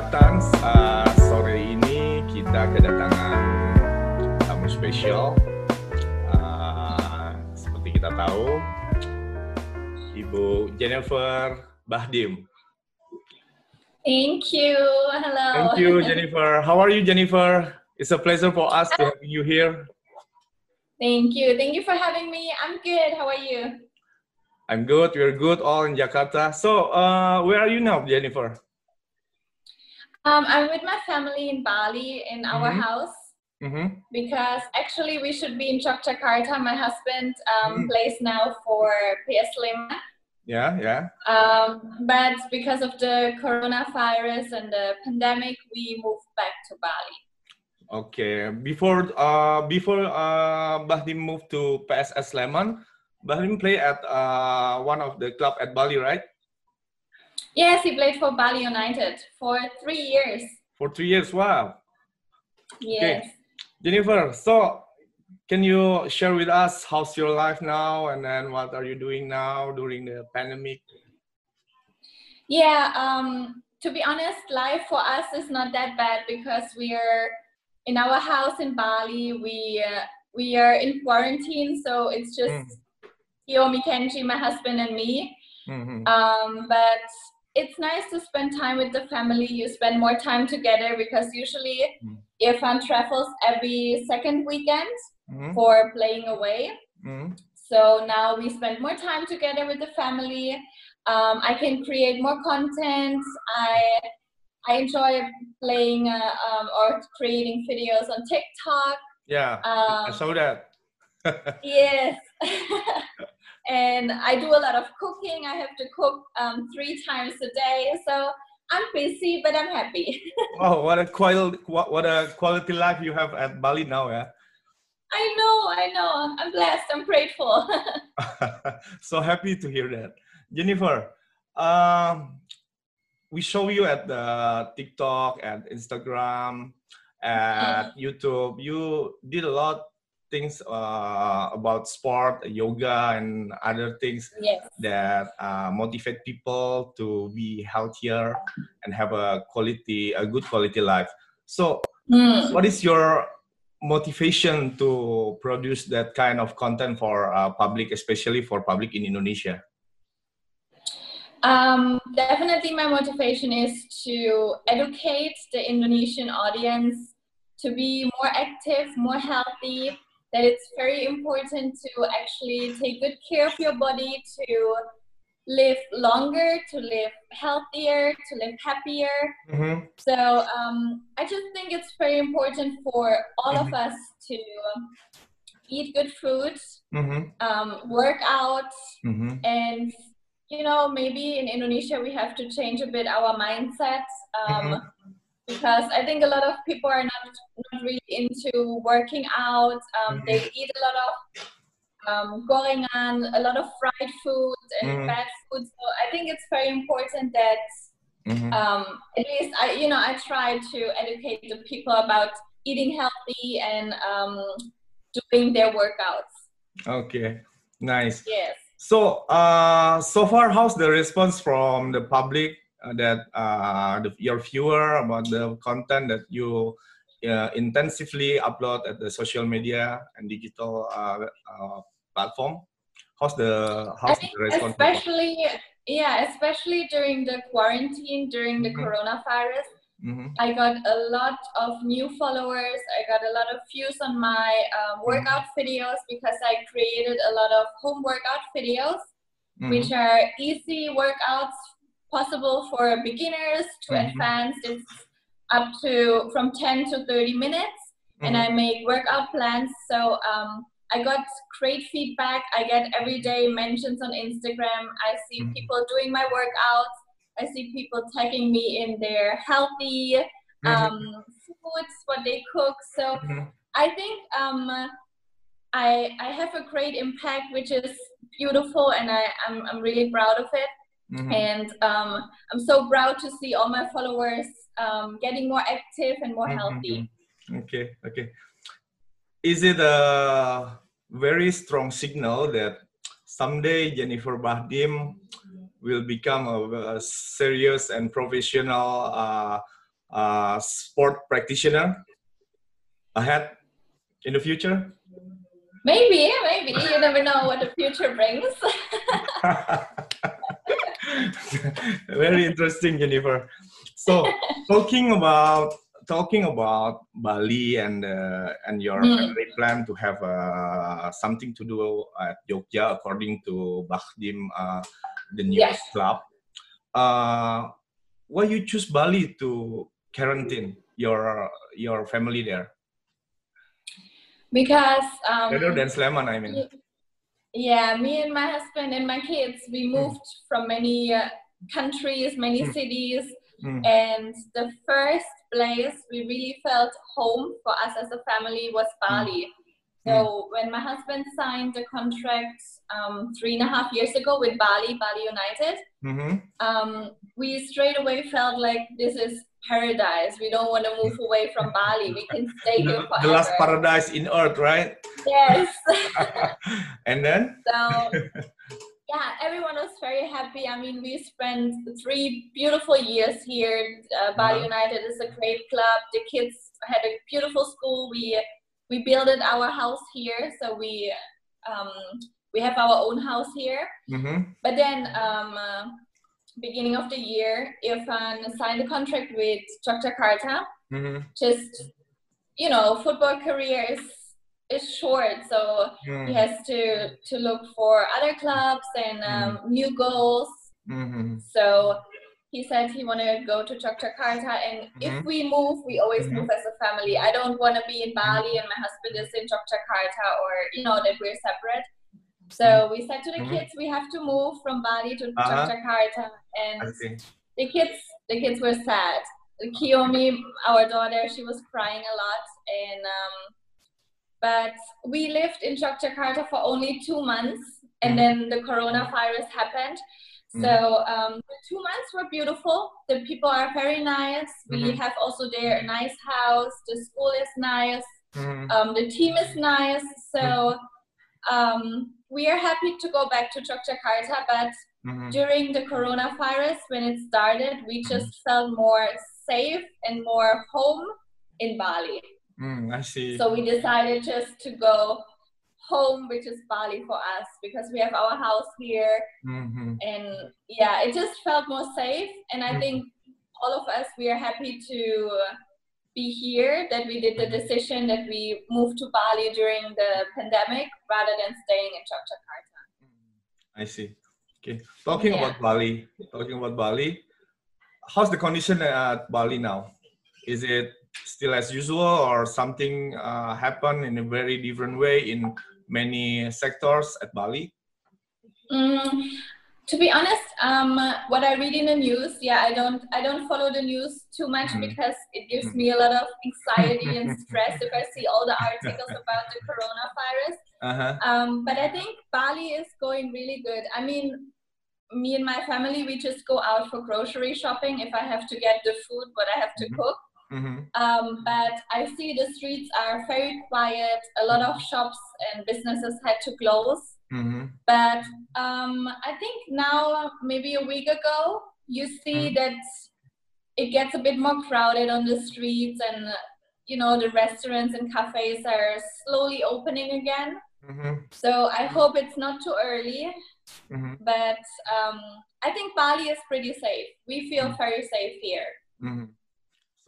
Jatan, uh, sore ini kita kedatangan tamu spesial. Uh, seperti kita tahu, Ibu Jennifer Bahdim. Thank you. Hello. Thank you, Jennifer. How are you, Jennifer? It's a pleasure for us to have you here. Thank you. Thank you for having me. I'm good. How are you? I'm good. We're good all in Jakarta. So, uh, where are you now, Jennifer? Um, I'm with my family in Bali in our Mhm. house Mm-hmm. because actually we should be in Yogyakarta. My husband um, Mm. plays now for PSS Sleman, Yeah, yeah. um, but because of the coronavirus and the pandemic, we moved back to Bali. Okay. Before uh before uh Bachdim moved to PSS Sleman, Bachdim play at uh one of the club at Bali, right? Yes, he played for Bali United for three years. For three years. Wow. Yes. Jennifer, so can you share with us how's your life now and then what are you doing now during the pandemic? Yeah, um, to be honest, life for us is not that bad because we are in our house in Bali. We uh, we are in quarantine, so it's just Mm. Kenji, my husband, and me. Mhm. Um, but it's nice to spend time with the family. You spend more time together because usually Mm. Irfan travels every second weekend Mhm. for playing away. Mhm. So now we spend more time together with the family. Um, I can create more content. I I enjoy playing uh, um, or creating videos on TikTok. Yeah, I Um, saw that. yes. and I do a lot of cooking. I have to cook um, three times a day. So I'm busy, but I'm happy. oh, what a quality what, what a quality life you have at Bali now, yeah. I know, I know. I'm blessed. I'm grateful. so happy to hear that. Jennifer, um, we show you at the TikTok, at Instagram, at YouTube. You did a lot things uh, about sport, yoga, and other things yes. that uh, motivate people to be healthier and have a quality, a good quality life. So, Hmm. what is your motivation to produce that kind of content for uh, public, especially for public in Indonesia? Um, definitely, my motivation is to educate the Indonesian audience to be more active, more healthy. That it's very important to actually take good care of your body, to live longer, to live healthier, to live happier. Mm-hmm. So um, I just think it's very important for all of us to eat good food, Mm-hmm. um, work out, Mm-hmm. and you know maybe in indonesia we have to change a bit our mindset um, Mhm. Because i think a lot of people are not, not really into working out um, they Mm-hmm. eat a lot of um, gorengan a lot of fried food and Mhm. bad food so i think it's very important that Mm-hmm. um, at least i you know i try to educate the people about eating healthy and um, doing their workouts Okay, nice. yes So, uh, so far, how's the response from the public that uh, the, your viewer about the content that you uh, intensively upload at the social media and digital uh, uh, platform? How's the how's the response? especially yeah, especially during the quarantine, during the Mhm. coronavirus, Mhm. I got a lot of new followers. I got a lot of views on my um, workout videos because I created a lot of home workout videos, Mhm. which are easy workouts possible for beginners to Mhm. advanced. It's up to from 10 to 30 minutes and Mhm. I make workout plans. So um, I got great feedback. I get every day mentions on Instagram. I see Mhm. people doing my workouts. I see people tagging me in their healthy Mhm. um, foods, what they cook. So Mhm. I think um, I I have a great impact, which is beautiful, and I I'm, I'm really proud of it. Mhm. And um, I'm so proud to see all my followers um, getting more active and more healthy. Mhm. Okay, okay. Is it a very strong signal that someday Jennifer Bachdim will become a, a serious and professional uh, uh, sport practitioner ahead in the future? Maybe, maybe. You never know what the future brings. Very interesting, Jennifer. So, talking about talking about Bali and uh, and your mm. family plan to have uh, something to do at Jogja, according to Bachdim, uh, the news yes. club. Uh, why you choose Bali to quarantine your your family there? because um, better than Sleman, I mean. Yeah, me and my husband and my kids, we hmm. moved mm. from many uh, countries, many mm. cities, mm. and the first place we really felt home for us as a family was hmm. Bali. So hmm. when my husband signed the contract um, three and a half years ago with Bali, Bali United, mm-hmm. um, we straight away felt like this is paradise. We don't want to move away from Bali. We can stay here forever. The last paradise in earth, right? Yes. and then? So, yeah, everyone was very happy. I mean, we spent three beautiful years here. Uh, Bali uh-huh. United is a great club. The kids had a beautiful school. We we built our house here, so we um, we have our own house here. Mm-hmm. But then um, uh, beginning of the year, Irfan signed a contract with Yogyakarta. Mm-hmm. Just you know, football career is is short, so mm. he has to to look for other clubs and um, mm. new goals. Mm-hmm. So he said he want to go to Yogyakarta, and mm-hmm. if we move, we always mm-hmm. move as a family. I don't want to be in Bali and my husband is in Yogyakarta, or you know that we're separate. So mm-hmm. we said to the mm-hmm. kids, we have to move from Bali to uh-huh. Jakarta, and the kids, the kids were sad. Kiyomi, our daughter, she was crying a lot, and um, but we lived in Jakarta for only two months, and mm-hmm. then the coronavirus happened. So um, the two months were beautiful. The people are very nice. We mm-hmm. have also there a nice house. The school is nice. Mm-hmm. Um, the team is nice. So um, we are happy to go back to Yogyakarta, but mm-hmm. during the coronavirus, when it started, we mm-hmm. just felt more safe and more home in Bali. Mm, I see. So we decided just to go home, which is Bali for us, because we have our house here. Mm-hmm. And yeah, it just felt more safe. And I mm-hmm. think all of us, we are happy to be here that we did the decision that we moved to Bali during the pandemic rather than staying in Jakarta. I see. Okay. Talking yeah. about Bali, talking about Bali, how's the condition at Bali now? Is it still as usual or something uh, happened in a very different way in many sectors at Bali? Mm, to be honest, um, what I read in the news, yeah, I don't, I don't follow the news too much mm. because it gives me a lot of anxiety and stress if I see all the articles about the coronavirus. Uh-huh. Um, but I think Bali is going really good. I mean, me and my family, we just go out for grocery shopping if I have to get the food, what I have to mm-hmm. cook. Mm-hmm. Um, but I see the streets are very quiet. A lot of shops and businesses had to close. Mm-hmm. But um, I think now, maybe a week ago, you see mm-hmm. that it gets a bit more crowded on the streets, and you know the restaurants and cafes are slowly opening again. Mm-hmm. So I hope it's not too early. Mm-hmm. But um, I think Bali is pretty safe. We feel mm-hmm. very safe here. Mm-hmm.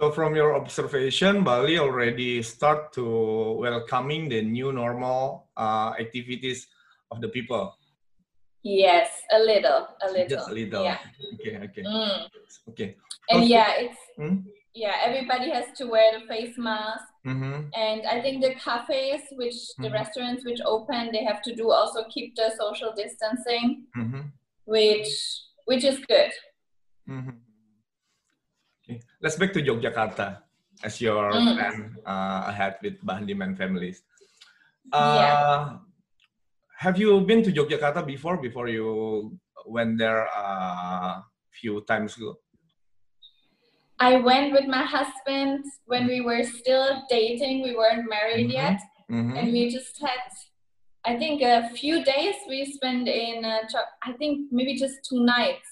So from your observation, Bali already start to welcoming the new normal uh, activities of the people? Yes, a little, a little. Just a little. Yeah. Okay, okay. Mm. Okay. And yeah, it's hmm? yeah, everybody has to wear the face mask. Mm-hmm. And I think the cafes, which mm-hmm. the restaurants which open, they have to do also keep the social distancing, mm-hmm. which which is good. Mm-hmm. Okay. Let's back to Yogyakarta as your mm. plan uh, ahead with Bachdim families. Uh, yeah have you been to Yogyakarta before? Before you went there a few times ago? I went with my husband when we were still dating. We weren't married mm-hmm. yet, mm-hmm. and we just had, I think, a few days we spent in. Uh, I think maybe just two nights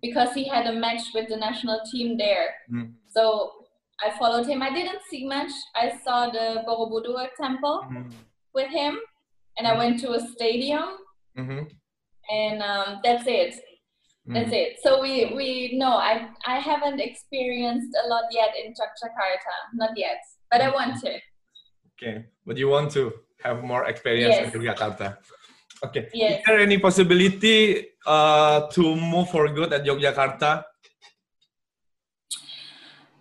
because he had a match with the national team there. Mm-hmm. So I followed him. I didn't see much. I saw the Borobudur temple Mhm. with him, and I went to a stadium, Mhm. and um, that's it. That's Mhm. it. So we we no, I I haven't experienced a lot yet in Jakarta, not yet, but I want to. Okay, but you want to have more experience Yes. in Yogyakarta. Okay. Yes. Is there any possibility uh, to move for good at Yogyakarta?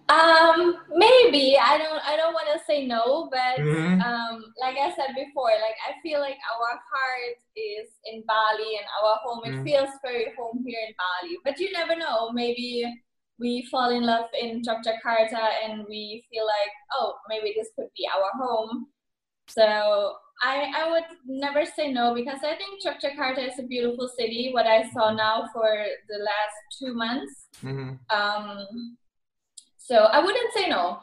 Um, maybe I don't I don't want to say no, but Mhm. um, like I said before, like I feel like our heart is in Bali and our home. It Mm. feels very home here in Bali, but you never know. Maybe we fall in love in Jakarta and we feel like, oh, maybe this could be our home. So I I would never say no because I think Jakarta is a beautiful city. What I saw now for the last two months. Mhm. Um, so I wouldn't say no.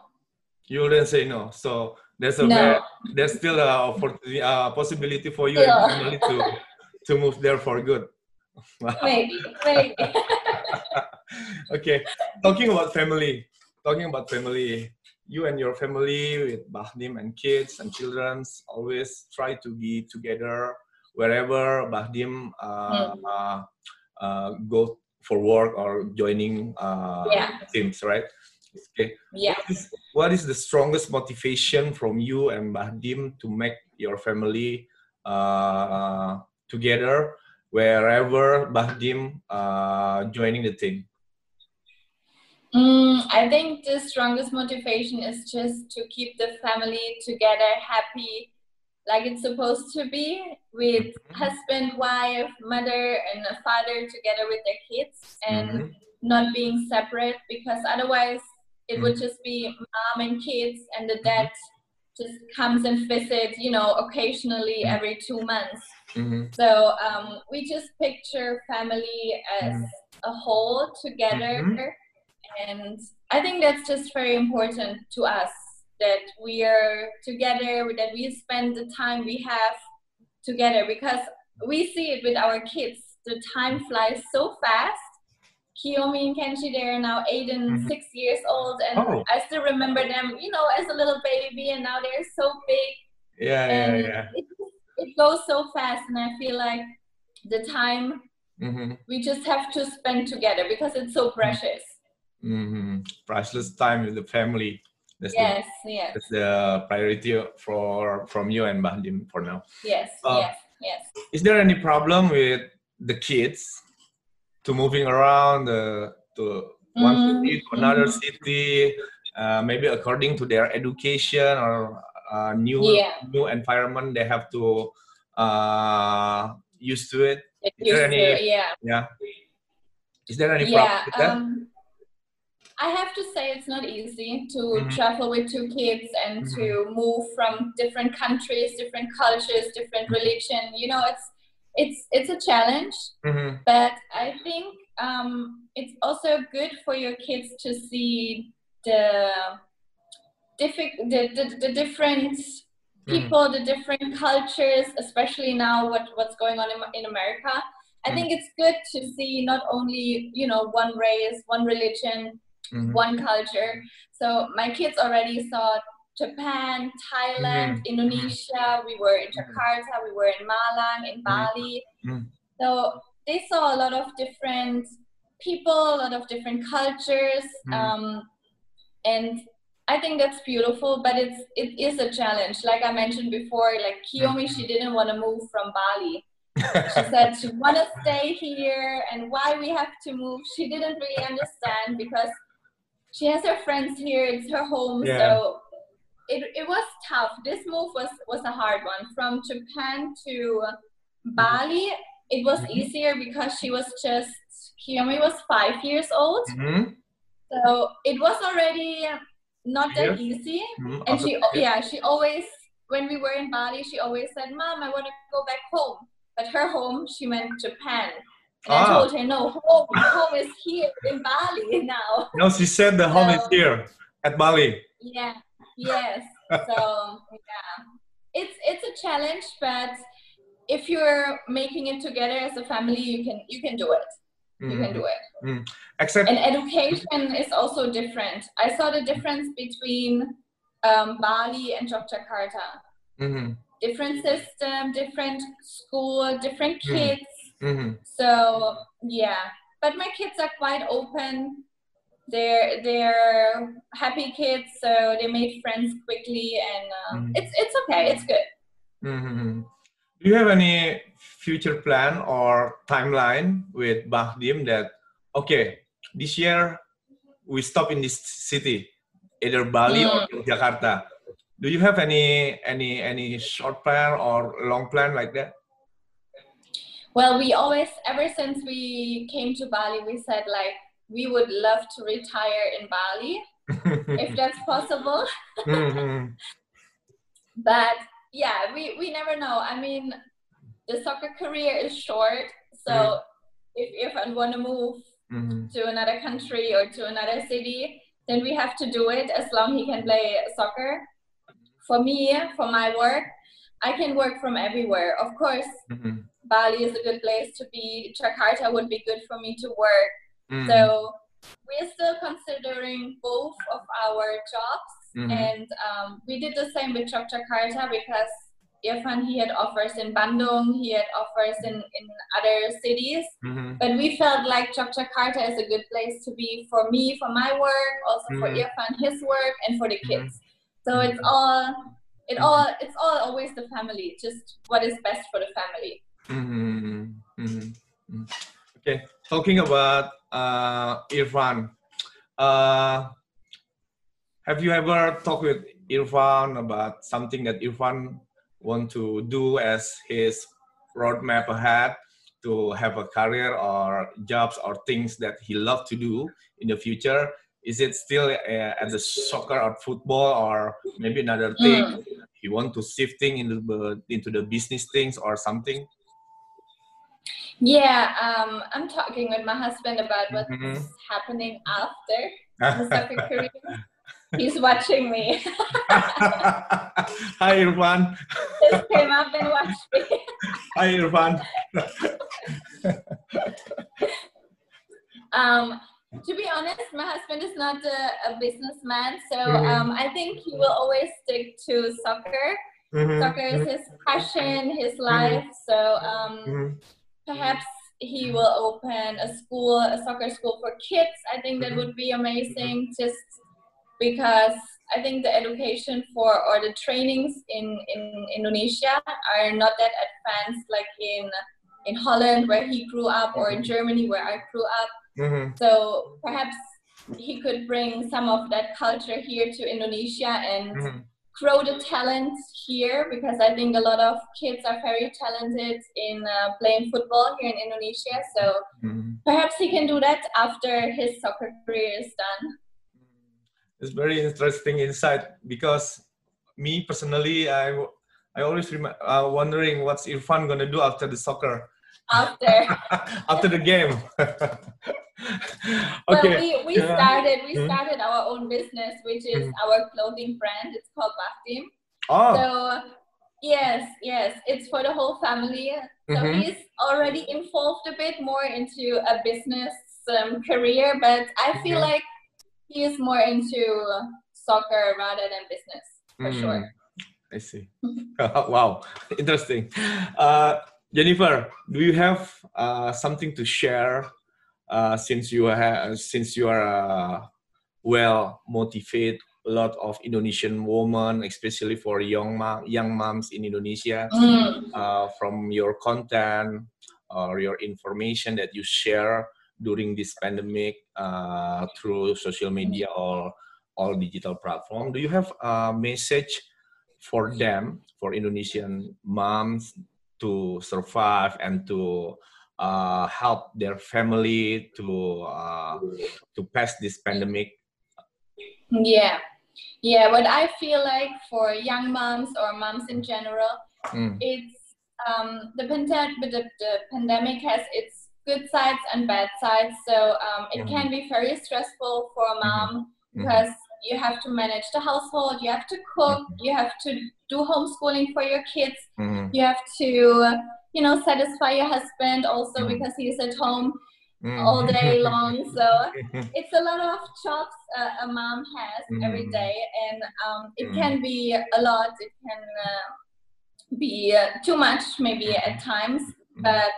You wouldn't say no. So there's a No. very, there's still a opportunity, uh, possibility for you and Yeah. family to to move there for good. Maybe, maybe. okay, talking about family, talking about family, you and your family with Bachdim and kids and children always try to be together wherever Bachdim uh, Mm. uh, uh, go for work or joining uh, Yeah. teams, right? Okay. yeah. What is, what is the strongest motivation from you and Bachdim to make your family uh, together wherever Bachdim uh, joining the team? Mm, I think the strongest motivation is just to keep the family together, happy, like it's supposed to be, with Mhm. husband, wife, mother, and a father together with their kids, and Mhm. not being separate because otherwise it would just be mom and kids, and the dad just comes and visits, you know, occasionally Mhm. every two months. Mhm. So um, we just picture family as a whole together. Mhm. And I think that's just very important to us that we are together, that we spend the time we have together because we see it with our kids. The time flies so fast. Kiyomi and Kenji, they're now eight and Mhm. six years old, and Oh. I still remember them, you know, as a little baby, and now they're so big Yeah, yeah, and yeah. it, it goes so fast and i feel like the time hmm we just have to spend together because it's so precious hmm Priceless time with the family. That's yes the yes that's the priority for from you and Bachdim for now. yes Uh, yes yes Is there any problem with the kids to moving around uh, to one Mm, city to another mhm. city, uh, maybe according to their education or uh, new Yeah. new environment they have to uh, used to it? Get there used to any- yeah Yeah. Is there any yeah problem with that? um i have to say it's not easy to Mhm. travel with two kids and to move from different countries different cultures different religion you know it's it's it's a challenge Mhm. but I think um, it's also good for your kids to see the diffi- the, the, the different people, the different cultures, especially now what, what's going on in, in America. I Mm. think it's good to see not only you know one race, one religion, Mhm. one culture. So my kids already saw Japan, Thailand, Mhm. Indonesia. We were in Jakarta. We were in Malang, in Bali. Mhm. So they saw a lot of different people, a lot of different cultures, Mhm. um, and I think that's beautiful. But it's it is a challenge. Like I mentioned before, like Kiyomi, she didn't want to move from Bali she said she want to stay here and why we have to move she didn't really understand because she has her friends here it's her home Yeah. so it, it was tough this move was was a hard one from japan to bali it was Mhm. easier because she was just kiyomi was five years old Mhm. so it was already not that Yes. easy Mhm. and she yeah she always when we were in bali she always said mom i want to go back home but her home she meant japan and i Ah. told her no home home is here in bali now No, she said the home is here at Bali. yeah yes so yeah it's it's a challenge but if you're making it together as a family you can you can do it mm. you can do it. Mm. Except and education is also different. I saw the difference between um, Bali and Yogyakarta. Mm-hmm. Different system, different school, different Mm. kids. Mm-hmm. So yeah, but my kids are quite open. They're they're happy kids, so they made friends quickly, and um, Mm. it's it's okay. It's good. Mm-hmm. Do you have any future plan or timeline with Bachdim that okay, this year we stop in this city, either Bali or Jakarta. Do you have any any any short plan or long plan like that? Well, we always, ever since we came to Bali, we said like we would love to retire in Bali if that's possible. Mhm. But yeah, we, we never know. I mean, the soccer career is short, so Mm. if if I want to move Mhm. to another country or to another city, then we have to do it as long he can play soccer. For me, for my work, I can work from everywhere. Of course, Mhm. Bali is a good place to be. Jakarta would be good for me to work. Mhm. So we're still considering both of our jobs, Mhm. and um, we did the same with Jogjakarta because Irfan he had offers in Bandung, he had offers in in other cities, Mhm. but we felt like Job Jakarta is a good place to be for me, for my work, also for Mhm. Irfan his work, and for the Mhm. kids. So Mhm. it's all. It all it's all always the family, just what is best for the family. Okay, talking about uh, Irfan, uh, have you ever talked with Irfan about something that Irfan want to do as his roadmap ahead to have a career or jobs or things that he love to do in the future? Is it still uh, at the soccer or football or maybe another thing? He want to shifting into the into the business things or something? Yeah, um, I'm talking with my husband about what's Mhm. happening after the soccer career. He's watching me. Hi Irfan. Just came up and watched me. Hi Irfan. Um, to be honest, my husband is not a, a businessman, so Mhm. um, I think he will always stick to soccer. Mhm, Soccer is his passion, his life. So um, mhm, perhaps he will open a school, a soccer school for kids. I think that Mhm. would be amazing just because I think the education for or the trainings in, in Indonesia are not that advanced like in in Holland where he grew up or in Germany where I grew up. mhm, So perhaps he could bring some of that culture here to Indonesia and mhm, grow the talent here because I think a lot of kids are very talented in uh, playing football here in Indonesia. So mhm. perhaps he can do that after his soccer career is done. It's very interesting insight because me personally, I I always rem- uh, wondering what's Irfan gonna do after the soccer, After, after the game. well, okay. we, we Yeah. started we Mhm. started our own business, which is Mhm. our clothing brand. It's called Baftim. Oh. So yes, yes, it's for the whole family. So Mhm. he's already involved a bit more into a business um, career, but I feel like he is more into soccer rather than business for Mm, sure. I see. wow, interesting. Uh, Jennifer, do you have uh, something to share uh, since you have since you are uh, well motivated? A lot of Indonesian women, especially for young mom, young moms in Indonesia, Mm. uh, from your content or your information that you share during this pandemic uh, through social media or all digital platform. Do you have a message for them, for Indonesian moms to survive and to uh, help their family to uh, to pass this pandemic? Yeah. Yeah, what I feel like for young moms or moms in general, Mm, it's um, the, pandemic, the, the pandemic has its good sides and bad sides. So um, it can be very stressful for a mom mhm, because you have to manage the household, you have to cook, Mhm. you have to do homeschooling for your kids, mhm, you have to, you know, satisfy your husband also Mhm. because he's at home. mm. all day long. So it's a lot of jobs uh, a mom has mm. every day, and um, it mm. can be a lot. It can uh, be uh, too much, maybe at times, but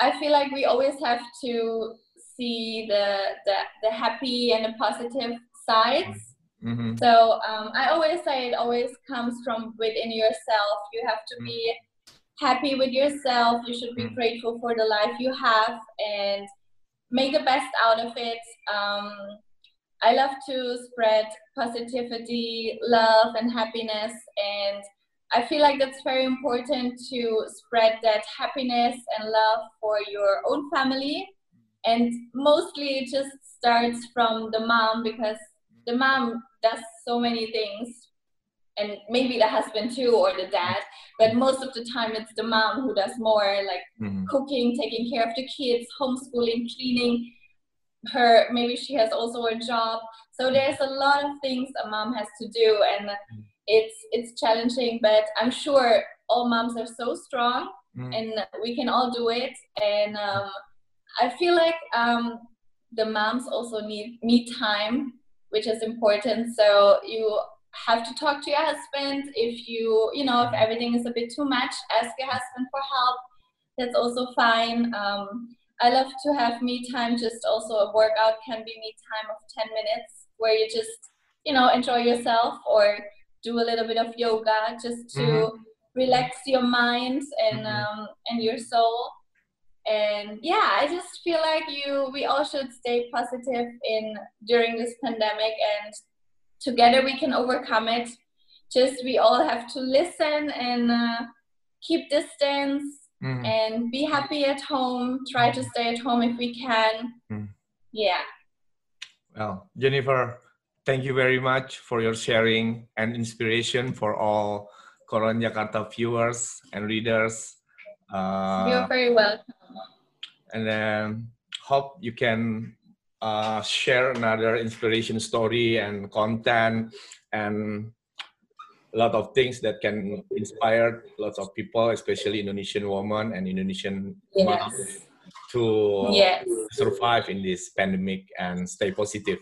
I feel like we always have to see the the, the happy and the positive sides. Mm-hmm. So um, I always say it always comes from within yourself. You have to be happy with yourself. You should be grateful for the life you have and make the best out of it. Um, I love to spread positivity, love, and happiness. And I feel like that's very important to spread that happiness and love for your own family. And mostly it just starts from the mom because the mom does so many things and maybe the husband too or the dad but most of the time it's the mom who does more like mm-hmm. cooking taking care of the kids homeschooling cleaning her maybe she has also a job so there's a lot of things a mom has to do and mm-hmm. it's it's challenging but i'm sure all moms are so strong mm-hmm. and we can all do it and um, i feel like um, the moms also need me time which is important so you have to talk to your husband. If you you know if everything is a bit too much ask your husband for help. That's also fine. Um, i love to have me time. Just also a workout can be me time of 10 minutes where you just you know enjoy yourself or do a little bit of yoga just to mm-hmm. relax your mind and mm-hmm. um, and your soul. And yeah i just feel like you we all should stay positive in during this pandemic and together we can overcome it just we all have to listen and uh, keep distance mm. and be happy at home try to stay at home if we can mm. yeah well jennifer thank you very much for your sharing and inspiration for all Koran Jakarta viewers and readers. Uh, You're very welcome. And then hope you can uh, share another inspiration story and content and a lot of things that can inspire lots of people, especially Indonesian women and Indonesian yes. moms to yes. survive in this pandemic and stay positive.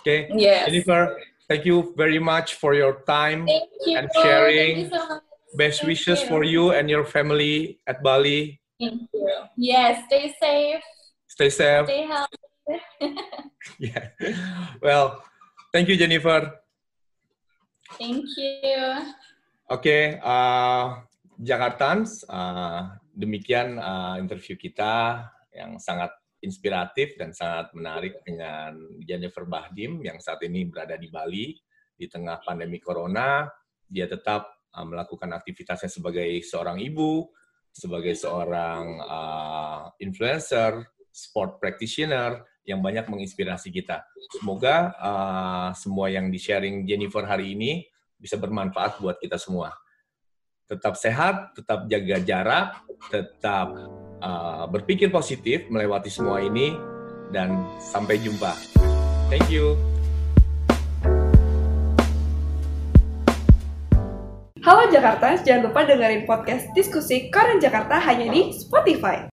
Okay, yes. Jennifer, thank you very much for your time and sharing. So Best thank wishes you. for you and your family at Bali. Thank you. Yes, stay safe. Stay safe. Stay healthy. yeah. Well, thank you Jennifer. Thank you. Oke, okay, uh, Jakartans, uh, demikian uh, interview kita yang sangat inspiratif dan sangat menarik dengan Jennifer Bahdim yang saat ini berada di Bali di tengah pandemi corona. Dia tetap uh, melakukan aktivitasnya sebagai seorang ibu, sebagai seorang uh, influencer, sport practitioner, yang banyak menginspirasi kita. Semoga uh, semua yang di-sharing Jennifer hari ini bisa bermanfaat buat kita semua. Tetap sehat, tetap jaga jarak, tetap uh, berpikir positif melewati semua ini, dan sampai jumpa. Thank you. Halo Jakarta, jangan lupa dengerin podcast diskusi Koran Jakarta hanya di Spotify.